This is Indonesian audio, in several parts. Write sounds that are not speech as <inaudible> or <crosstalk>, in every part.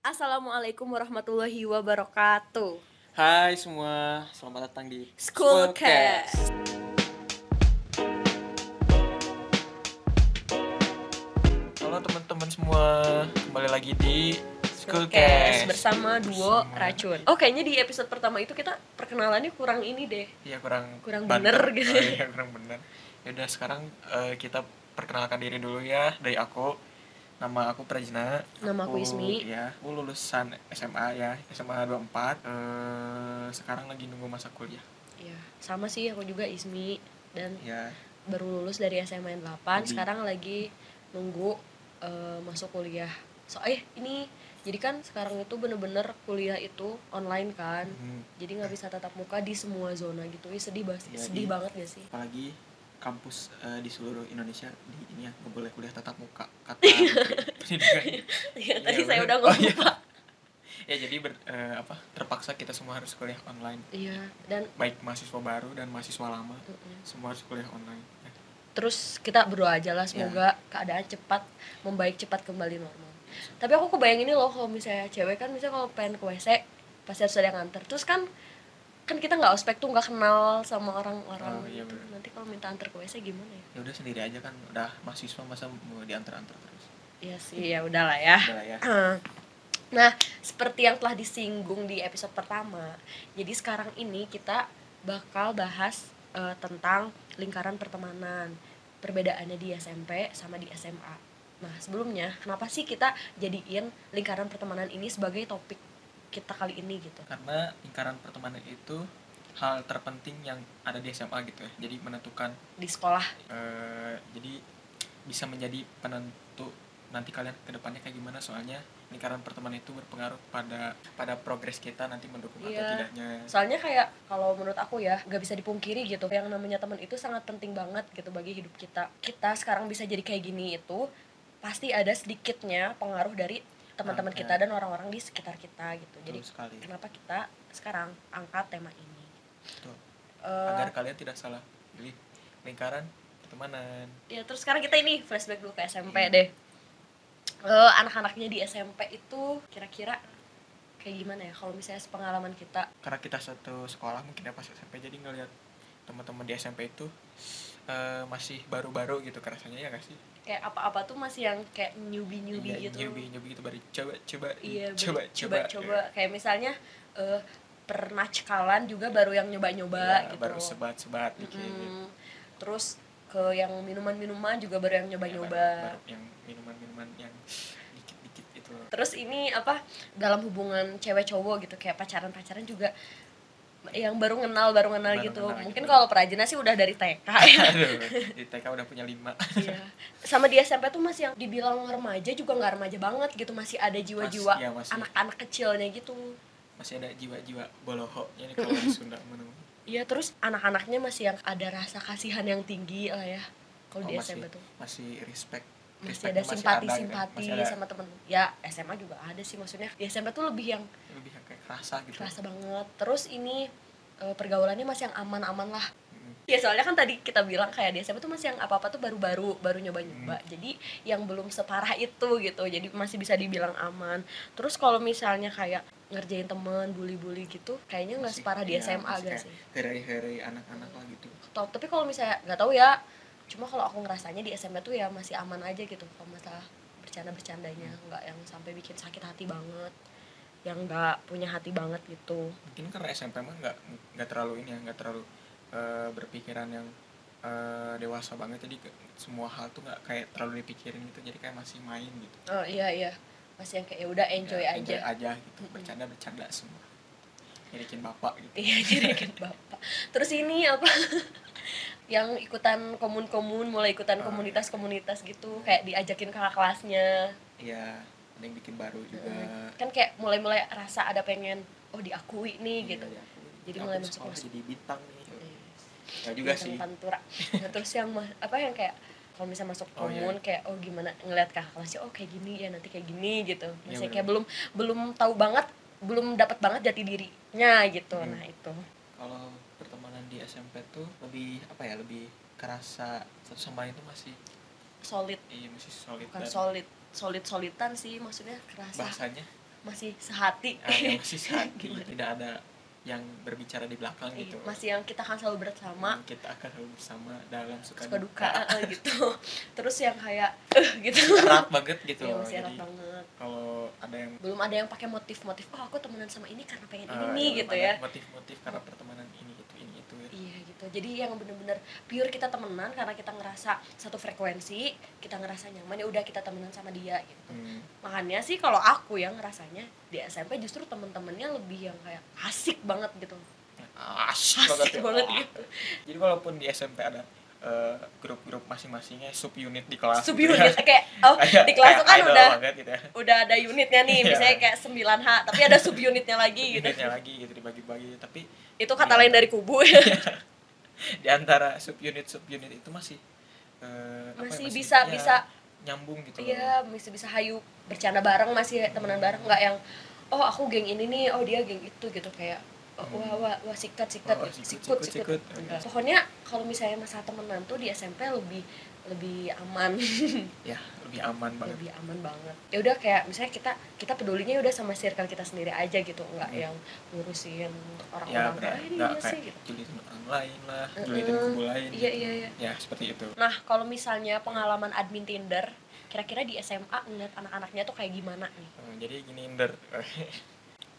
Assalamualaikum warahmatullahi wabarakatuh. Hai semua, selamat datang di Schoolcast. Halo teman-teman semua, kembali lagi di Schoolcast bersama duo Bersama- racun. Oh, kayaknya di episode pertama itu kita perkenalannya kurang ini deh. Iya kurang Kurang bener gitu. Oh, iya kurang bener. Yaudah sekarang eh, kita perkenalkan diri dulu ya dari aku. Nama aku Prajna. Nama aku Ismi. Ya, aku lulusan SMA ya, SMA 24. Eh sekarang lagi nunggu masa kuliah. Iya, sama sih aku juga Ismi dan Ya, baru lulus dari SMA 8, Hobi. sekarang lagi nunggu eh, masuk kuliah. So, eh ini jadi kan sekarang itu bener-bener kuliah itu online kan. hmm, Jadi nggak bisa tatap muka di semua zona gitu. Ih, sedih banget, Iya, sedih iya. banget gak sih? apalagi kampus eh, di seluruh Indonesia di ini ya nggak boleh kuliah tatap muka kata pendidikan Ya, <laughs> tadi Iya, saya udah Oh, ngomong iya. Pak. <laughs> ya jadi ber- eh, apa terpaksa kita semua harus kuliah online Iya, dan baik mahasiswa baru dan mahasiswa lama mm-mm. semua harus kuliah online Ya, terus kita berdoa aja lah Iya. semoga keadaan cepat membaik cepat kembali normal. Tapi aku kebayang ini loh kalau misalnya cewek kan misalnya kalau pengen ke WC pasti harus ada yang nganter. Terus kan kan kita nggak ospek tuh nggak kenal sama orang-orang Oh, iya gitu. bener. Nanti kalau minta antar ke WC gimana ya? ya udah sendiri aja kan udah mahasiswa masa mau diantar-antar terus Iya sih ya udahlah ya. udah lah ya <clears throat> Nah, seperti yang telah disinggung di episode pertama, jadi sekarang ini kita bakal bahas eh, tentang lingkaran pertemanan, perbedaannya di SMP sama di SMA. Nah, sebelumnya, kenapa sih kita jadiin lingkaran pertemanan ini sebagai topik kita kali ini gitu? karena lingkaran pertemanan itu hal terpenting yang ada di SMA gitu ya jadi menentukan Di sekolah, eh, jadi bisa menjadi penentu nanti kalian ke depannya kayak gimana soalnya lingkaran pertemanan itu berpengaruh pada pada progres kita nanti mendukung atau Iya. tidaknya soalnya kayak kalau menurut aku ya, nggak bisa dipungkiri gitu. Yang namanya teman itu sangat penting banget gitu bagi hidup kita. Kita sekarang bisa jadi kayak gini itu pasti ada sedikitnya pengaruh dari teman-teman kita dan orang-orang di sekitar kita gitu. Jadi sekali kenapa kita sekarang angkat tema ini? Betul. Eh, agar kalian tidak salah pilih lingkaran pertemanan ya terus sekarang kita ini flashback dulu ke SMP Iya. deh. Eh, anak-anaknya di SMP itu kira-kira kayak gimana ya? Kalau misalnya pengalaman kita karena kita satu sekolah mungkin ya pas SMP jadi ngelihat teman-teman di SMP itu eh, masih baru-baru gitu kerasanya ya gak sih kayak apa-apa tuh masih yang kayak newbie-newbie Iya, gitu. newbie newbie gitu baru coba coba iya coba coba coba kayak misalnya eh pernah cekalan juga baru yang nyoba-nyoba Ya, gitu. baru sebat-sebat dikit Mm-mm. terus ke yang minuman-minuman juga baru yang Ya, nyoba-nyoba. baru- baru yang minuman-minuman yang dikit-dikit itu. Terus ini apa dalam hubungan cewek cowok gitu kayak pacaran-pacaran juga yang baru kenal baru kenal Baru gitu. kenal mungkin gitu. kalau Prajna sih udah dari TK ya. <laughs> Di TK udah punya lima. Iya. sama di SMP tuh masih yang dibilang remaja juga nggak remaja banget gitu. Masih ada jiwa-jiwa Mas- iya, masih. anak-anak kecilnya gitu. Masih ada jiwa-jiwa boloho ini kalau di Sunda <laughs> Iya terus anak-anaknya masih yang ada rasa kasihan yang tinggi lah ya kalau di Oh, masih SMP tuh. Masih respect masih ada simpati gitu. simpati ada. sama temen. Ya SMA juga ada sih maksudnya. Di SMP tuh lebih yang lebih kayak kerasa gitu. kerasa banget. Terus ini eh, pergaulannya masih yang aman-aman lah. Mm. ya soalnya kan tadi kita bilang kayak di SMP tuh masih yang apa-apa tuh baru-baru baru Hmm. nyoba-nyoba jadi yang belum separah itu gitu. Jadi masih bisa dibilang aman. Terus kalau misalnya kayak ngerjain temen bully-bully gitu kayaknya nggak separah di iya, SMA masih gak sih? Hari-hari anak-anak lah gitu. Tapi kalau misalnya nggak tahu ya cuma kalau aku ngerasanya di SMP tuh ya masih aman aja gitu kalau masalah bercanda bercandanya nggak yang sampai bikin sakit hati banget yang nggak punya hati banget gitu. Mungkin karena SMP mah nggak nggak terlalu ini ya nggak terlalu eh, berpikiran yang eh, dewasa banget. Jadi ke- semua hal tuh nggak kayak terlalu dipikirin gitu. Jadi kayak masih main gitu. Oh iya iya. Masih yang kayak ya udah enjoy Ya, aja. aja gitu. Bercanda bercanda semua. Ngirikin bapak gitu. Iya kan bapak. Terus ini apa <laughs> yang ikutan komun-komun mulai ikutan Oh, komunitas-komunitas gitu kayak diajakin kakak kelasnya. Iya ada yang bikin baru juga. Kan kayak mulai-mulai rasa ada pengen oh diakui nih Iya, gitu. diakui. Jadi mulai masuk masuk. jadi bintang nih. Ya juga sih. pantura. Nah, terus yang apa yang kayak kalau misalnya masuk Oh, iya. komun kayak oh gimana ngeliat kakak kelasnya? Oh kayak gini ya nanti kayak gini gitu. Iya, masih bener. kayak belum belum tahu banget belum dapat banget jati dirinya gitu. Hmm. nah itu. Kalau di SMP tuh lebih apa ya lebih kerasa satu sama lain tuh masih solid. Iya masih solid bukan dan solid solid solitan sih maksudnya kerasa. Bahasanya? Masih sehati. Ah, yang masih <laughs> sehati tidak ada yang berbicara di belakang Iya, gitu. masih yang kita akan selalu bersama. Yang kita akan selalu bersama dalam suka, suka duka eh, eh, gitu. <laughs> Terus yang kayak eh gitu. erat banget gitu Iya, masih erat banget. kalau ada yang belum ada yang pakai motif-motif oh aku temenan sama ini karena pengen ini ah, nih yang gitu ya. motif-motif karena pertemanan ini itu ini itu ya. iya gitu jadi yang bener-bener pure kita temenan karena kita ngerasa satu frekuensi kita ngerasa nyaman ya udah kita temenan sama dia gitu Hmm, makanya sih kalau aku yang ngerasanya di SMP justru temen-temennya lebih yang kayak asik banget gitu asik, asik ya. banget gitu jadi walaupun di SMP ada eh, grup-grup masing-masingnya sub unit di kelas sub gitu unit ya. kayak oh Kayak- di kelas tuh kan udah banget gitu ya. udah ada unitnya nih Iya. misalnya kayak 9H tapi ada sub unitnya lagi gitu unitnya lagi gitu dibagi-bagi tapi itu kata Iya. lain dari kubu <laughs> <laughs> di antara sub unit sub unit itu masih eh, apa ya, masih bisa ya, bisa nyambung gitu iya masih bisa hayu bercanda bareng masih temenan bareng nggak yang oh aku geng ini nih oh dia geng itu gitu kayak. Wah wah wah sikat sikat Oh, sikut sikut, sikut. Enggak. pokoknya kalau misalnya masa temenan tuh di SMP lebih lebih aman. <laughs> Ya lebih aman banget. Lebih aman banget. Ya udah kayak misalnya kita kita pedulinya udah sama circle kita sendiri aja gitu. Nggak Hmm. yang ngurusin ya orang-orang kayak ini nggak dia kayak gitu. julitin orang lain lah Mm-mm. julitin kubu lain. Iya gitu. iya iya. Ya seperti itu. Nah kalau misalnya pengalaman admin Tinder kira-kira di SMA ngeliat anak-anaknya tuh kayak gimana nih? Eh, jadi gini Inder. <laughs>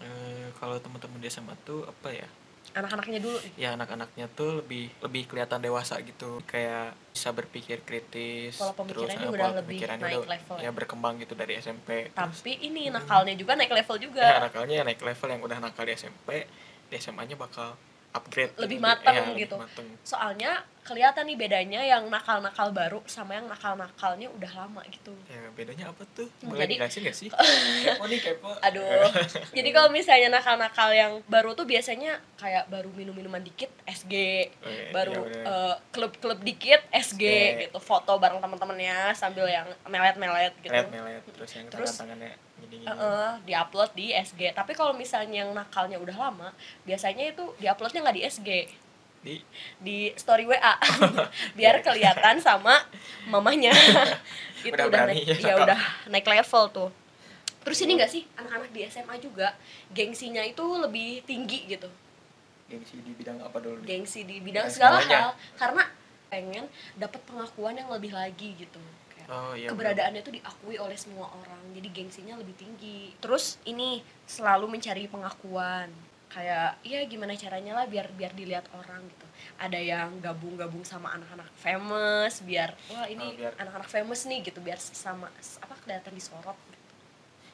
Eh, kalau teman-teman di SMA tuh apa ya? Anak-anaknya dulu. Ya anak-anaknya tuh lebih lebih kelihatan dewasa gitu. Kayak bisa berpikir kritis Pola pemikirannya eh, udah pola lebih pemikirannya naik udah- level ya. ya berkembang gitu dari SMP Terus, tapi ini nakalnya juga naik level juga. Ya <laughs> nakalnya ya naik level yang udah nakal di SMP di SMA nya bakal upgrade. Lebih mateng Ya, lebih gitu. mateng. soalnya kelihatan nih bedanya yang nakal-nakal baru sama yang nakal-nakalnya udah lama gitu. Ya bedanya apa tuh? Hmm, boleh jadi- gak sih? <laughs> Kepo nih kepo. Aduh. Jadi kalau misalnya nakal-nakal yang baru tuh biasanya kayak baru minum-minuman dikit SG Oke, baru iya bener. eh, klub-klub dikit SG SG. gitu. Foto bareng teman-temannya sambil yang melet-melet gitu. Melet melet terus yang Terus- gini gini Heeh, diupload di SG tapi kalau misalnya yang nakalnya udah lama biasanya itu diuploadnya nggak di SG di? Di story WA <laughs> <laughs> biar kelihatan sama mamanya <laughs> itu Udah udah, naik, ya, ya udah naik level tuh. Terus ini enggak sih anak-anak di SMA juga gengsinya itu lebih tinggi gitu. Gengsi di bidang apa dulu? Gengsi di bidang segala hal. Karena pengen dapat pengakuan yang lebih lagi gitu oh iya keberadaannya itu diakui oleh semua orang jadi gengsinya lebih tinggi terus ini selalu mencari pengakuan kayak iya gimana caranya lah biar biar dilihat orang gitu ada yang gabung-gabung sama anak-anak famous biar wah ini Oh, biar- anak-anak famous nih gitu biar sama apa kelihatan disorot gitu.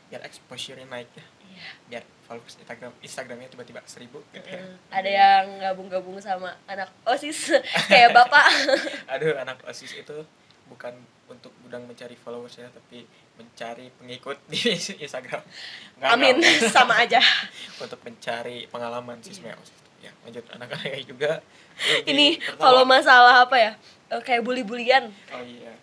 biar exposure-nya naik ya Iya. biar followers Instagram Instagramnya tiba-tiba seribu gitu ya. Eh, ada yang gabung-gabung sama anak osis <laughs> kayak bapak <laughs> aduh anak osis itu bukan untuk gudang mencari followers ya tapi mencari pengikut di <laughs> Instagram. Nggak, amin nggak. <laughs> sama aja. <laughs> Untuk mencari pengalaman sih Iya. sebenarnya osis itu. ya lanjut anak-anaknya juga. Ini tertawa. kalau masalah apa ya? Eh, kayak bully-bulian oh iya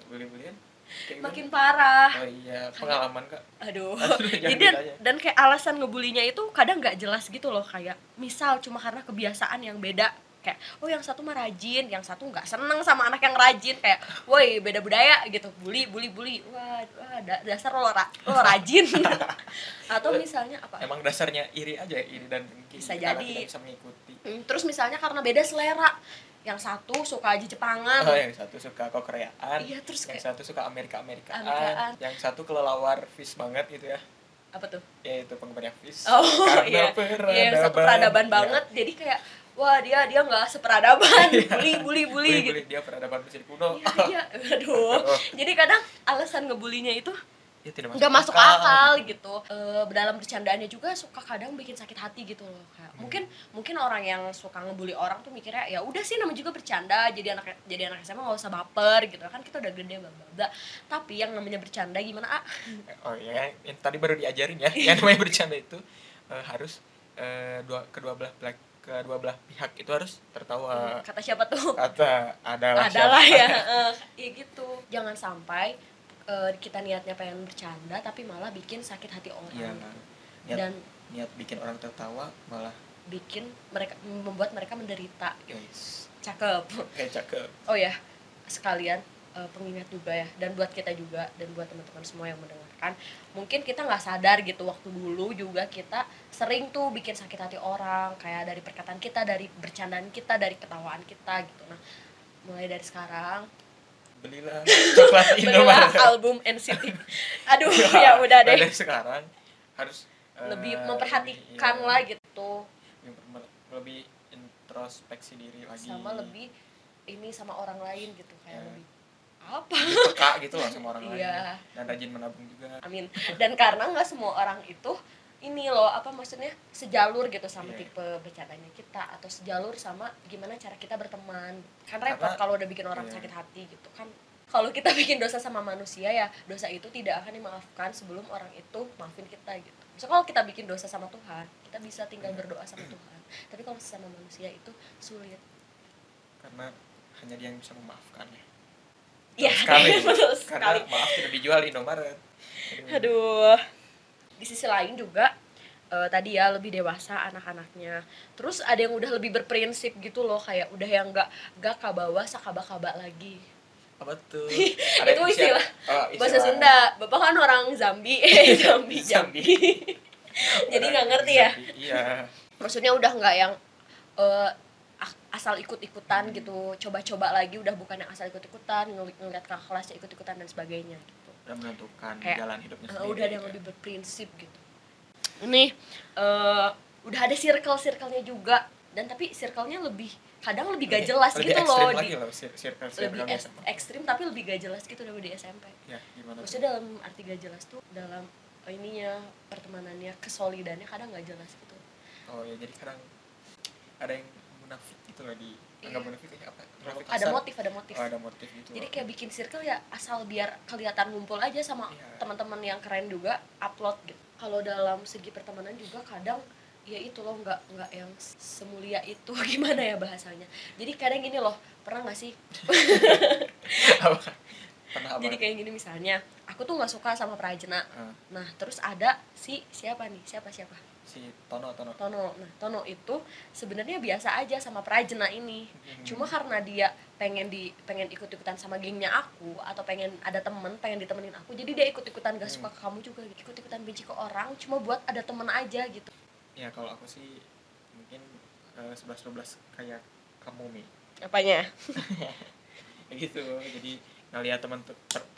Kayak makin gimana? parah. Oh iya pengalaman kak. Aduh. Aduh, jadi dan, dan kayak alasan ngebulinya itu kadang nggak jelas gitu loh kayak misal cuma karena kebiasaan yang beda kayak oh yang satu mah rajin yang satu nggak seneng sama anak yang rajin. Kayak woi beda budaya gitu. Bully bully bully. Wah, wah da- dasar lo, ra- lo rajin. <laughs> Atau misalnya apa? Emang dasarnya iri aja ya iri dan dengki. Bisa karena jadi. tidak bisa mengikuti. Hmm, terus misalnya karena beda selera yang satu suka aja Jepangan. Oh yang satu suka kok Koreaan iya terus yang kayak satu suka Amerika Amerikaan. Amerikaan. yang satu kelelawar fish banget gitu ya. Apa tuh? Yaitu penggemarnya fish Oh iya, Karena iya. Yang satu peradaban. peradaban. banget. Jadi kayak wah dia dia nggak seperadaban, Iya. bully bully bully gitu. bully, dia peradaban Mesir kuno Iya, iya, <laughs> aduh. Jadi kadang alasan ngebulinya itu ya tidak nggak masuk akal gitu. Eh, dalam bercandaannya juga suka kadang bikin sakit hati gitu loh. Kayak, Hmm. Mungkin mungkin orang yang suka ngebully orang tuh mikirnya ya udah sih namanya juga bercanda. Jadi anak jadi anak SMA nggak usah baper gitu kan kita udah gede bla. Tapi yang namanya bercanda gimana ah? oh ya yang tadi baru diajarin ya yang namanya bercanda itu eh, harus eh, dua kedua belah belah kedua belah pihak itu harus tertawa. Kata siapa tuh? kata adalah adalah siapa. ya <laughs> eh, ya gitu. Jangan sampai eh, kita niatnya pengen bercanda tapi malah bikin sakit hati orang. Iya niat dan niat bikin orang tertawa malah bikin mereka membuat mereka menderita. Gitu. guys. Cakep. Kayak cakep. Oh ya sekalian eh, pengingat juga ya dan buat kita juga dan buat teman-teman semua yang mendengarkan mungkin kita nggak sadar gitu waktu dulu juga kita sering tuh bikin sakit hati orang kayak dari perkataan kita dari bercandaan kita dari ketawaan kita gitu. Nah mulai dari sekarang belilah coklat <laughs> belilah album NCT <laughs> aduh ya udah deh. dari sekarang harus eh, lebih lebih, memperhatikan iya, lah gitu. lebih- introspeksi diri lagi. Sama lebih ini sama orang lain gitu kayak Ya. lebih apa? Peka gitu loh sama orang lain Iya. dan rajin menabung juga. Amin. Dan karena nggak semua orang itu ini loh apa maksudnya sejalur gitu sama Iya. tipe bercandanya kita atau sejalur sama gimana cara kita berteman. Kan repot kalau udah bikin orang iya. sakit hati gitu kan. Kalau kita <laughs> bikin dosa sama manusia ya dosa itu tidak akan dimaafkan sebelum orang itu maafin kita gitu. Misal kalau kita bikin dosa sama Tuhan kita bisa tinggal Iya. berdoa sama Tuhan. Tapi kalau sama manusia itu sulit. Karena hanya dia yang bisa memaafkan ya Iya, Betul sekali <laughs> betul karena sekali. maaf tidak dijual di Indomaret Aduh. Aduh. Di sisi lain juga eh, tadi ya lebih dewasa anak-anaknya. Terus ada yang udah lebih berprinsip gitu loh kayak udah yang nggak nggak kabawa sakaba-kaba lagi. apa <laughs> tuh Itu istilah oh, Bahasa Sunda. Bapak kan orang Zambi, <laughs> eh Zambi, Zambi. Jambi. Jadi nggak ngerti ya. Iya Maksudnya udah nggak yang eh, a- asal ikut-ikutan gitu, coba-coba lagi udah bukan yang asal ikut-ikutan, ngel- ngeliat ke kelasnya ikut-ikutan dan sebagainya gitu. udah menentukan Kayak, jalan hidupnya Uh, sendiri udah ada yang gitu. lebih berprinsip gitu. Ini eh udah ada circle circle-nya juga dan tapi circle-nya lebih kadang lebih gak Lebih- jelas lebih gitu ekstrim loh di loh cir- circle lebih circle es- sama ekstrim tapi lebih gak jelas gitu daripada di SMP ya gimana maksudnya dalam arti gak jelas tuh dalam eh, ininya pertemanannya kesolidannya kadang gak jelas gitu. Oh ya jadi kadang ada yang munafik gitu loh di Iya. enggak munafik kayak apa? Munafik ada kasar. motif ada motif oh, ada motif gitu jadi kayak bikin circle ya asal biar kelihatan ngumpul aja sama Iya. teman-teman yang keren juga upload gitu. Kalau dalam segi pertemanan juga kadang ya itu loh nggak nggak yang semulia itu. <laughs> Gimana ya bahasanya? Jadi kadang gini loh pernah nggak sih? <laughs> Pernah jadi kayak gini misalnya aku tuh nggak suka sama Prajna. Ah, nah terus ada si siapa nih? Siapa siapa si Tono Tono. Tono. Nah Tono itu sebenarnya biasa aja sama Prajna ini. Hmm. cuma karena dia pengen di pengen ikut ikutan sama gengnya aku atau pengen ada temen pengen ditemenin aku jadi dia ikut ikutan gak suka ke kamu juga ikut ikutan benci ke orang cuma buat ada temen aja gitu. Ya kalau aku sih mungkin sebelas dua belas kayak kamu mi. Apanya? Kayak <laughs> gitu jadi ngeliat teman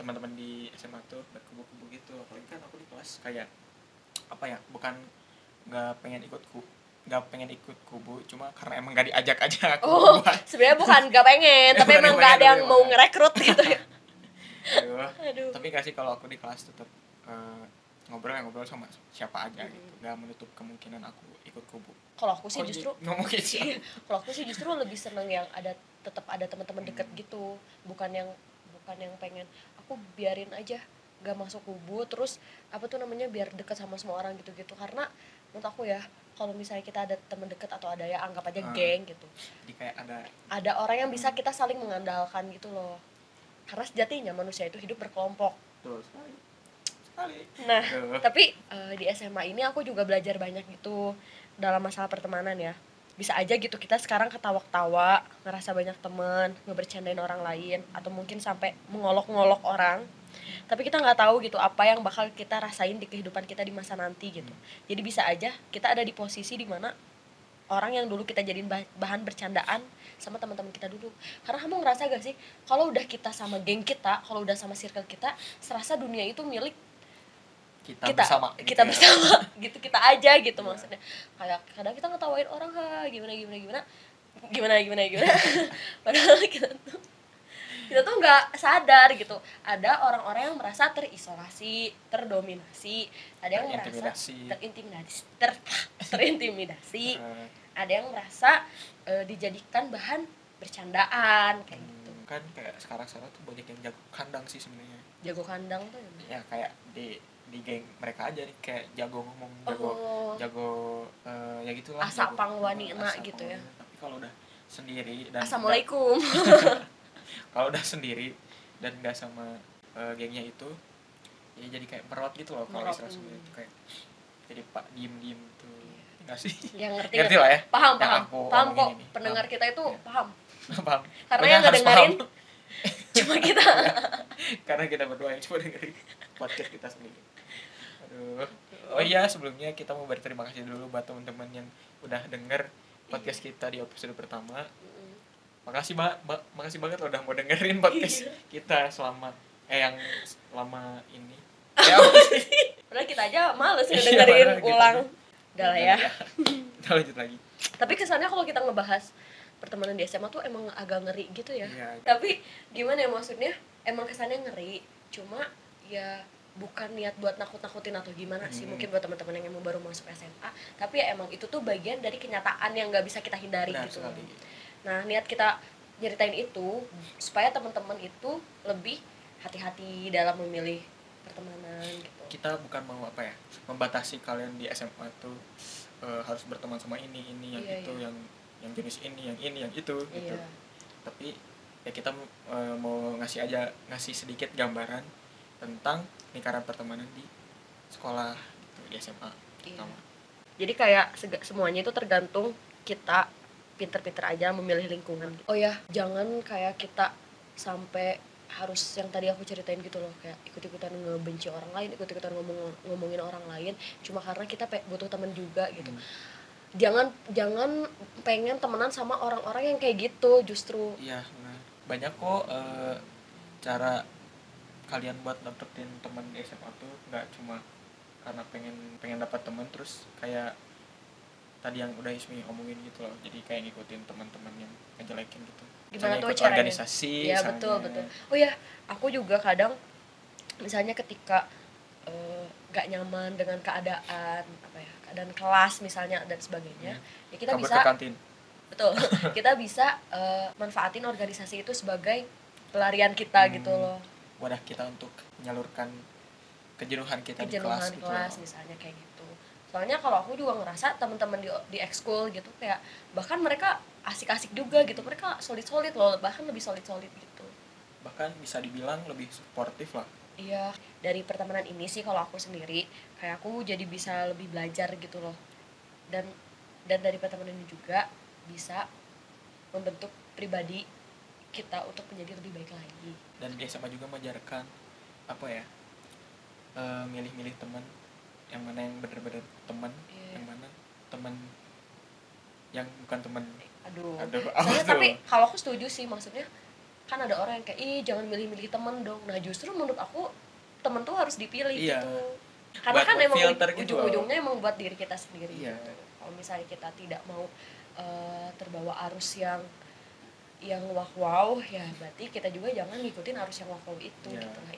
teman-teman di SMA tuh berkubu-kubu gitu. Apalagi kan aku di kelas kayak apa ya bukan nggak pengen ikut ku nggak pengen ikut kubu cuma karena emang nggak diajak aja aku oh <laughs> sebenarnya bukan gak pengen <laughs> tapi emang gak gak ada yang mau ngerekrut gitu. ya <laughs> Aduh. aduh. Tapi kasih kalau aku di kelas tetap eh, ngobrol ya ngobrol sama siapa aja Mm. gitu. Nggak menutup kemungkinan aku ikut kubu. Kalau aku sih Kok justru kalau aku sih justru lebih seneng yang ada tetap ada teman-teman deket Hmm. gitu. Bukan yang bukan yang pengen aku biarin aja gak masuk kubu terus apa tuh namanya biar deket sama semua orang gitu-gitu. Karena menurut aku ya kalau misalnya kita ada teman deket atau ada ya anggap aja Ah. geng gitu. Jadi kayak ada ada orang yang bisa kita saling mengandalkan gitu loh. Karena sejatinya manusia itu hidup berkelompok. Tuh sekali. Sekali. Nah Aduh. tapi eh, di SMA ini aku juga belajar banyak gitu dalam masalah pertemanan ya. Bisa aja gitu kita sekarang ketawa-ketawa ngerasa banyak temen ngebercandain orang lain atau mungkin sampai mengolok-ngolok orang tapi kita nggak tahu gitu apa yang bakal kita rasain di kehidupan kita di masa nanti gitu. Jadi bisa aja kita ada di posisi di mana orang yang dulu kita jadiin bah- bahan bercandaan sama teman-teman kita dulu. Karena kamu ngerasa gak sih kalau udah kita sama geng kita kalau udah sama circle kita serasa dunia itu milik kita, kita. bersama gitu kita ya. bersama <laughs> gitu kita aja gitu Iya. maksudnya. Kayak kadang kita ngetawain orang ha gimana gimana gimana? Gimana gimana gimana? <laughs> <laughs> Padahal kita tuh kita tuh nggak sadar gitu. Ada orang-orang yang merasa terisolasi terdominasi ada yang merasa Terintimidasi. ter, <laughs> terintimidasi. Ada yang merasa eh, dijadikan bahan bercandaan kayak gitu. Hmm, kan kayak sekarang sekarang tuh banyak yang jago kandang sih sebenarnya. Jago kandang tuh ya? Ya kayak di di geng mereka aja nih kayak jago ngomong jago oh. jago eh, ya gitulah Asa jago- pangwanina asa gitu ya. tapi kalau udah sendiri dan assalamualaikum <laughs> kalau udah sendiri dan nggak sama eh, gengnya itu ya jadi kayak merot gitu loh kalau istilah sendiri itu kayak jadi pak diem diem tuh nggak sih? Yang <laughs> ngerti ngerti lah ya. Paham Yang paham. aku paham kok ini. pendengar Paham. kita itu Iya. paham. Paham. Karena yang ngedengerin paham. <laughs> cuma <laughs> kita. Karena kita berdua yang cuma dengerin podcast kita sendiri. Aduh. Oh iya sebelumnya kita mau berterima kasih dulu buat teman-teman yang udah denger podcast kita di episode pertama makasih mbak mbak makasih banget udah mau dengerin podcast kita selama eh yang selama ini. <laughs> Ya padahal kita aja males Iya, dengerin kita ulang. udah lah ya. kita lanjut lagi. Tapi kesannya kalau kita ngebahas pertemanan di SMA tuh emang agak ngeri gitu ya. Iya. tapi gimana ya maksudnya? Emang kesannya ngeri cuma ya bukan niat buat nakut-nakutin atau gimana sih Hmm. mungkin buat teman-teman yang emang baru masuk SMA tapi ya emang itu tuh bagian dari kenyataan yang nggak bisa kita hindari benar gitu. sekali nah niat kita nyeritain itu supaya teman-teman itu lebih hati-hati dalam memilih pertemanan gitu kita bukan mau apa ya membatasi kalian di SMA tuh eh, harus berteman sama ini ini yang Iya, itu iya. yang yang jenis ini yang ini yang itu gitu iya tapi ya kita eh, mau ngasih aja ngasih sedikit gambaran tentang lingkaran pertemanan di sekolah gitu, di SMA Iya. jadi kayak semuanya itu tergantung kita pinter-pinter aja memilih lingkungan oh ya jangan kayak kita sampai harus yang tadi aku ceritain gitu loh kayak ikut-ikutan ngebenci orang lain ikut-ikutan ngomong ngomongin orang lain cuma karena kita pe- butuh teman juga gitu. Hmm. jangan jangan pengen temenan sama orang-orang yang kayak gitu justru. Iya banyak kok eh, cara kalian buat dapetin teman di SMA tuh nggak cuma karena pengen pengen dapat teman terus kayak tadi yang udah Ismi omongin gitu loh jadi kayak ngikutin teman-teman yang ngejelekin gitu Gimana tuh caranya? organisasi Iya misalnya. betul betul. Oh ya, aku juga kadang misalnya ketika eh, nggak nyaman dengan keadaan apa ya keadaan kelas misalnya dan sebagainya, ya kita Hmm. Kabur bisa ke kantin betul <laughs> kita bisa eh, manfaatin organisasi itu sebagai pelarian kita Hmm. gitu loh wadah kita untuk menyalurkan kejenuhan kita kejenuhan di kelas, kelas, gitu loh. misalnya kayak gitu. Soalnya kalau aku juga ngerasa teman-teman di di ekskul gitu kayak bahkan mereka asik-asik juga gitu mereka solid-solid loh bahkan lebih solid-solid gitu. bahkan bisa dibilang lebih suportif lah Iya, dari pertemanan ini sih kalau aku sendiri kayak aku jadi bisa lebih belajar gitu loh. Dan dan dari pertemanan ini juga bisa membentuk pribadi kita untuk menjadi lebih baik lagi. dan di SMA juga mengajarkan apa ya eh, milih-milih teman yang mana yang benar-benar teman Iya. yang mana teman yang bukan teman Aduh. aduh Soalnya tapi kalau aku setuju sih maksudnya kan ada orang yang kayak ih jangan milih-milih temen dong. Nah, justru menurut aku temen tuh harus dipilih Iya. gitu. Karena Buat kan emang gitu ujung-ujungnya emang buat diri kita sendiri. Iya. gitu. Kalau misalnya kita tidak mau eh, terbawa arus yang yang wow wow ya berarti kita juga jangan ngikutin arus yang wow wow itu Iya. gitu lah.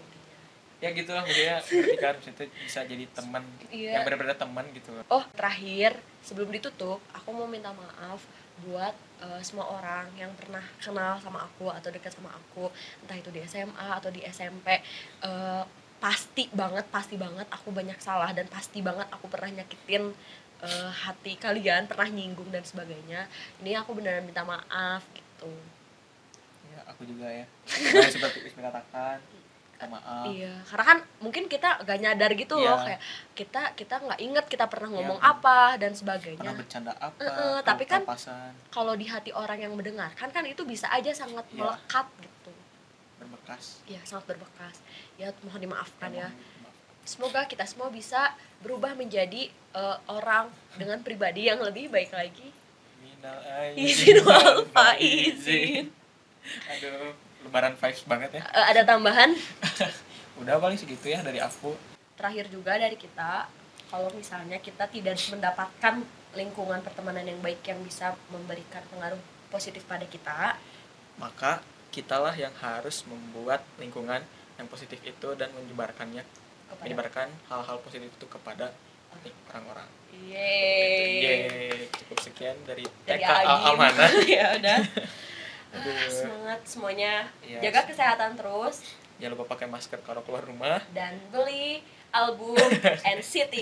Ya gitu lah maksudnya ketika itu bisa jadi teman Iya. yang benar-benar teman gitu Oh, terakhir sebelum ditutup, aku mau minta maaf buat eh, semua orang yang pernah kenal sama aku atau dekat sama aku, entah itu di SMA atau di SMP. Eh, pasti banget, pasti banget aku banyak salah dan pasti banget aku pernah nyakitin eh, hati kalian, pernah nyinggung dan sebagainya. Ini aku beneran minta maaf gitu. ya aku juga ya seperti Ismi katakan maaf Iya, karena kan mungkin kita gak nyadar gitu loh Iya. kayak kita kita nggak inget kita pernah ngomong Iya. apa dan sebagainya. pernah bercanda apa kalau tapi kan- kalau di hati orang yang mendengarkan kan itu bisa aja sangat Iya. melekat gitu berbekas ya sangat berbekas ya mohon dimaafkan ya Maaf. semoga kita semua bisa berubah menjadi eh, orang dengan pribadi yang lebih baik lagi Minal izin wal faizin Aduh, lebaran vibes banget ya. Eh, ada tambahan <laughs> Udah paling segitu ya dari aku. terakhir juga dari kita kalau misalnya kita tidak mendapatkan lingkungan pertemanan yang baik yang bisa memberikan pengaruh positif pada kita Maka kitalah yang harus membuat lingkungan yang positif itu dan menyebarkannya, kepada menyebarkan hal-hal positif itu kepada orang-orang. Yeay. Yeay, cukup sekian dari dari TK Agim. Almana. <laughs> ya udah <laughs> Semangat semuanya. Iya. Jaga kesehatan terus. Jangan lupa pakai masker kalau keluar rumah. Dan beli album <laughs> NCT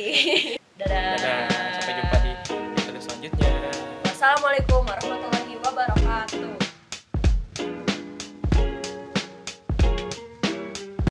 dadah. dadah. Sampai jumpa di episode selanjutnya. Wassalamualaikum warahmatullahi